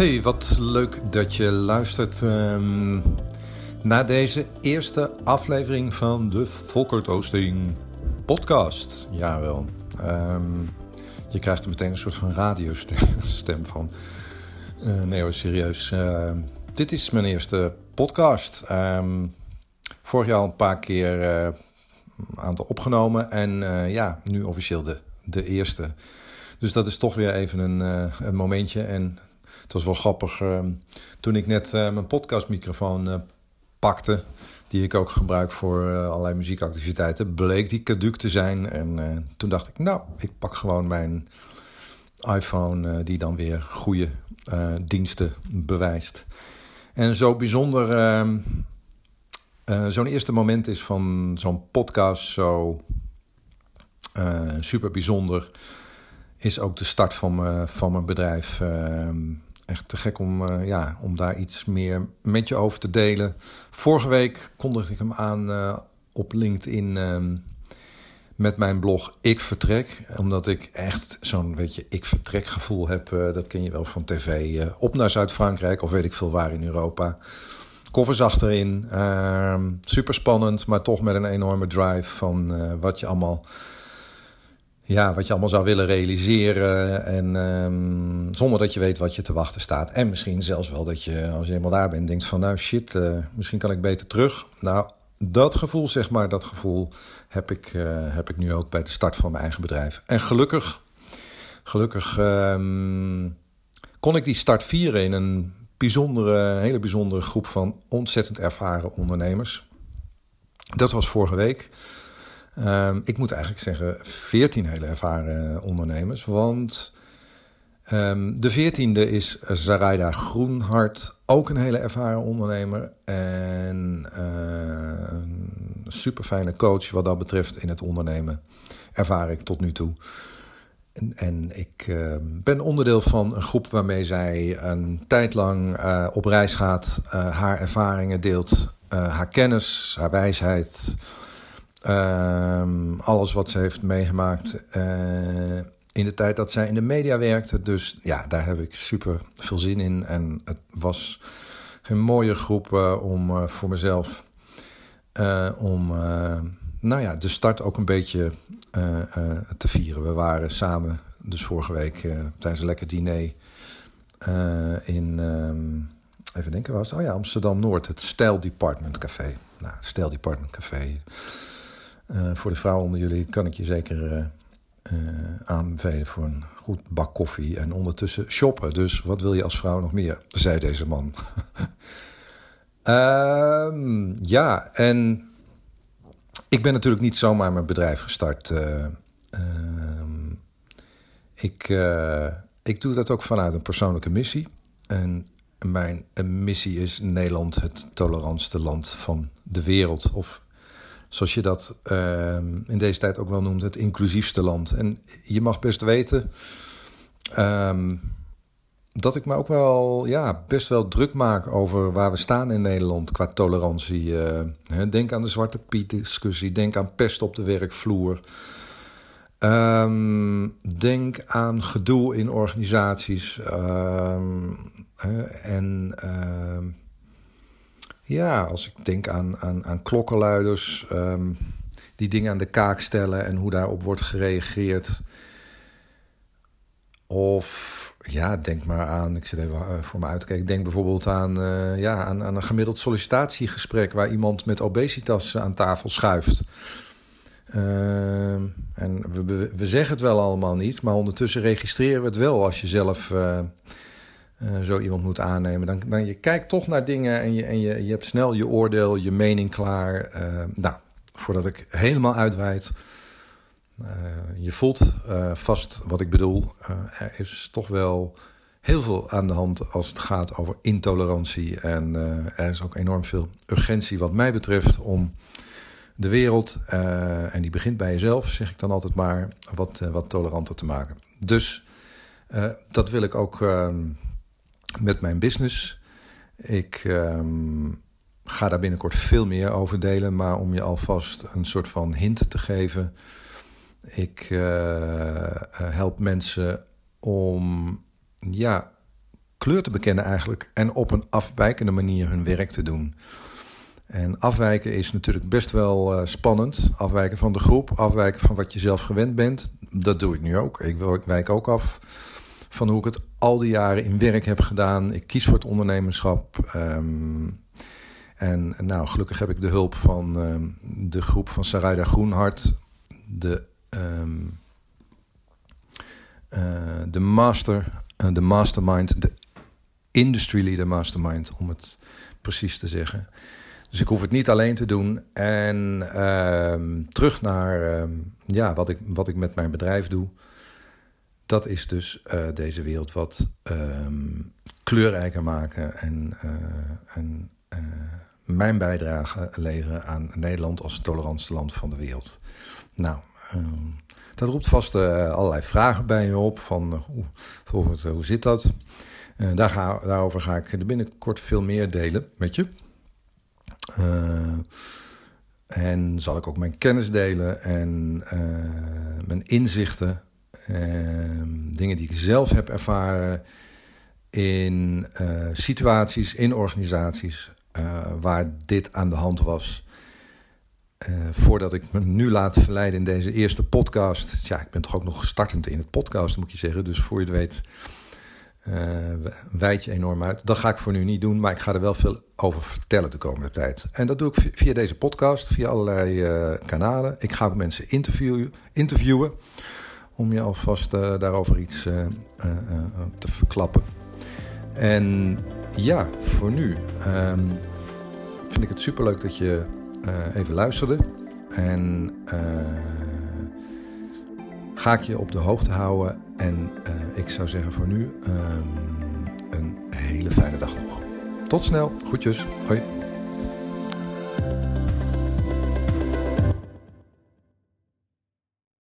Hey, wat leuk dat je luistert um, naar deze eerste aflevering van de Volker Toasting podcast. Jawel. Um, je krijgt er meteen een soort van radiostem van. Uh, nee hoor, serieus. Uh, dit is mijn eerste podcast. Vorig jaar al een paar keer uh, aantal opgenomen. En ja, nu officieel de, de eerste. Dus dat is toch weer even een, een momentje. En het was wel grappig. Ehm, toen ik net uh, mijn podcastmicrofoon uh, pakte, die ik ook gebruik voor uh, allerlei muziekactiviteiten, bleek die caduc te zijn. En toen dacht ik, nou, ik pak gewoon mijn iPhone, die dan weer goede diensten bewijst. En zo bijzonder, ehm, zo'n eerste moment is van zo'n podcast zo super bijzonder is ook de start van, van mijn bedrijf. Echt te gek om, uh, ja, om daar iets meer met je over te delen. Vorige week kondigde ik hem aan uh, op LinkedIn uh, met mijn blog Ik Vertrek. Omdat ik echt zo'n beetje Ik Vertrek gevoel heb. Eh, dat ken je wel van tv. op naar Zuid-Frankrijk of weet ik veel waar in Europa. Koffers achterin. Ehm, super spannend, maar toch met een enorme drive van wat je allemaal ja, wat je allemaal zou willen realiseren. En um, zonder dat je weet wat je te wachten staat. En misschien zelfs wel dat je, als je eenmaal daar bent, denkt van nou shit, uh, misschien kan ik beter terug. Nou, dat gevoel, zeg maar, dat gevoel heb ik, uh, heb ik nu ook bij de start van mijn eigen bedrijf. En gelukkig, gelukkig um, kon ik die start vieren in een bijzondere, hele bijzondere groep van ontzettend ervaren ondernemers. Dat was vorige week. Um, ik moet eigenlijk zeggen 14 hele ervaren ondernemers. Want um, de veertiende is Zaraida Groenhart, ook een hele ervaren ondernemer. En uh, een super fijne coach wat dat betreft in het ondernemen. Ervaar ik tot nu toe. En, en ik uh, ben onderdeel van een groep waarmee zij een tijd lang uh, op reis gaat, haar ervaringen deelt, haar kennis, haar wijsheid, alles wat ze heeft meegemaakt uh, in de tijd dat zij in de media werkte. Dus ja, daar heb ik super veel zin in. En het was een mooie groep uh, om uh, voor mezelf om nou ja, de start ook een beetje te vieren. We waren samen, dus vorige week tijdens een lekker diner in, um, even denken, was het? Oh ja, Amsterdam Noord, het Stijl Department Café. Nou, Stijl Department Café. Uh, voor de vrouwen onder jullie kan ik je zeker uh, aanbevelen voor een goed bak koffie en ondertussen shoppen. Dus wat wil je als vrouw nog meer? zei deze man. Ehm, ja, en ik ben natuurlijk niet zomaar mijn bedrijf gestart. Ehm, ik, ik doe dat ook vanuit een persoonlijke missie. En mijn missie is Nederland het tolerantste land van de wereld. Of zoals je dat uh, in deze tijd ook wel noemt, het inclusiefste land. En je mag best weten um, dat ik me ook wel ja, best wel druk maak over waar we staan in Nederland qua tolerantie. Uh, denk aan de Zwarte Piet discussie, denk aan pest op de werkvloer. Um, denk aan gedoe in organisaties. En ja, als ik denk aan, aan, aan klokkenluiders um, die dingen aan de kaak stellen en hoe daarop wordt gereageerd. Of ja, denk maar aan, ik zit even uh, voor me uit te. Denk bijvoorbeeld aan, uh, ja, aan, aan een gemiddeld sollicitatiegesprek waar iemand met obesitas aan tafel schuift. Uh, en we, we, zeggen het wel allemaal niet, maar ondertussen registreren we het wel als je zelf uh, uh, zo iemand moet aannemen. Dan, dan je kijkt toch naar dingen en je, en je, je hebt snel je oordeel, je mening klaar. Uh, nou, voordat ik helemaal uitweid. Uh, je voelt vast wat ik bedoel. er is toch wel heel veel aan de hand als het gaat over intolerantie. En er is ook enorm veel urgentie wat mij betreft om de wereld, en die begint bij jezelf, zeg ik dan altijd maar, wat, wat toleranter te maken. Dus dat wil ik ook ehm, met mijn business. Ik um, ga daar binnenkort veel meer over delen, maar om je alvast een soort van hint te geven. Ik uh, help mensen om ja, kleur te bekennen eigenlijk en op een afwijkende manier hun werk te doen. En afwijken is natuurlijk best wel uh, spannend. Afwijken van de groep, afwijken van wat je zelf gewend bent. Dat doe ik nu ook. Ik wijk ook af van hoe ik het al die jaren in werk heb gedaan. Ik kies voor het ondernemerschap. Um, en nou, gelukkig heb ik de hulp van um, de groep van Sarayda Groenhart. De, um, uh, de master, uh, de mastermind, de industry leader mastermind, om het precies te zeggen. Dus ik hoef het niet alleen te doen. En terug naar ja, wat, ik, wat ik met mijn bedrijf doe. Dat is dus uh, deze wereld wat um, kleurrijker maken. En, uh, en mijn bijdrage leveren aan Nederland als het tolerantste land van de wereld. Nou, um, dat roept vast allerlei vragen bij je op. Van hoe, hoe zit dat? daar ga, daarover ga ik binnenkort veel meer delen met je. En zal ik ook mijn kennis delen en mijn inzichten. Uh, dingen die ik zelf heb ervaren in situaties, in organisaties waar dit aan de hand was. voordat ik me nu laat verleiden in deze eerste podcast. Ja, ik ben toch ook nog startend in het podcast, moet je zeggen. Dus voor je het weet uh, wijd je enorm uit. Dat ga ik voor nu niet doen, maar ik ga er wel veel over vertellen de komende tijd. En dat doe ik via deze podcast, via allerlei kanalen. Ik ga ook mensen interviewen om je alvast uh, daarover iets te verklappen. En ja, voor nu um, vind ik het superleuk dat je even luisterde. En ga ik je op de hoogte houden en ik zou zeggen voor nu um, een hele fijne dag nog. Tot snel. Groetjes. Hoi.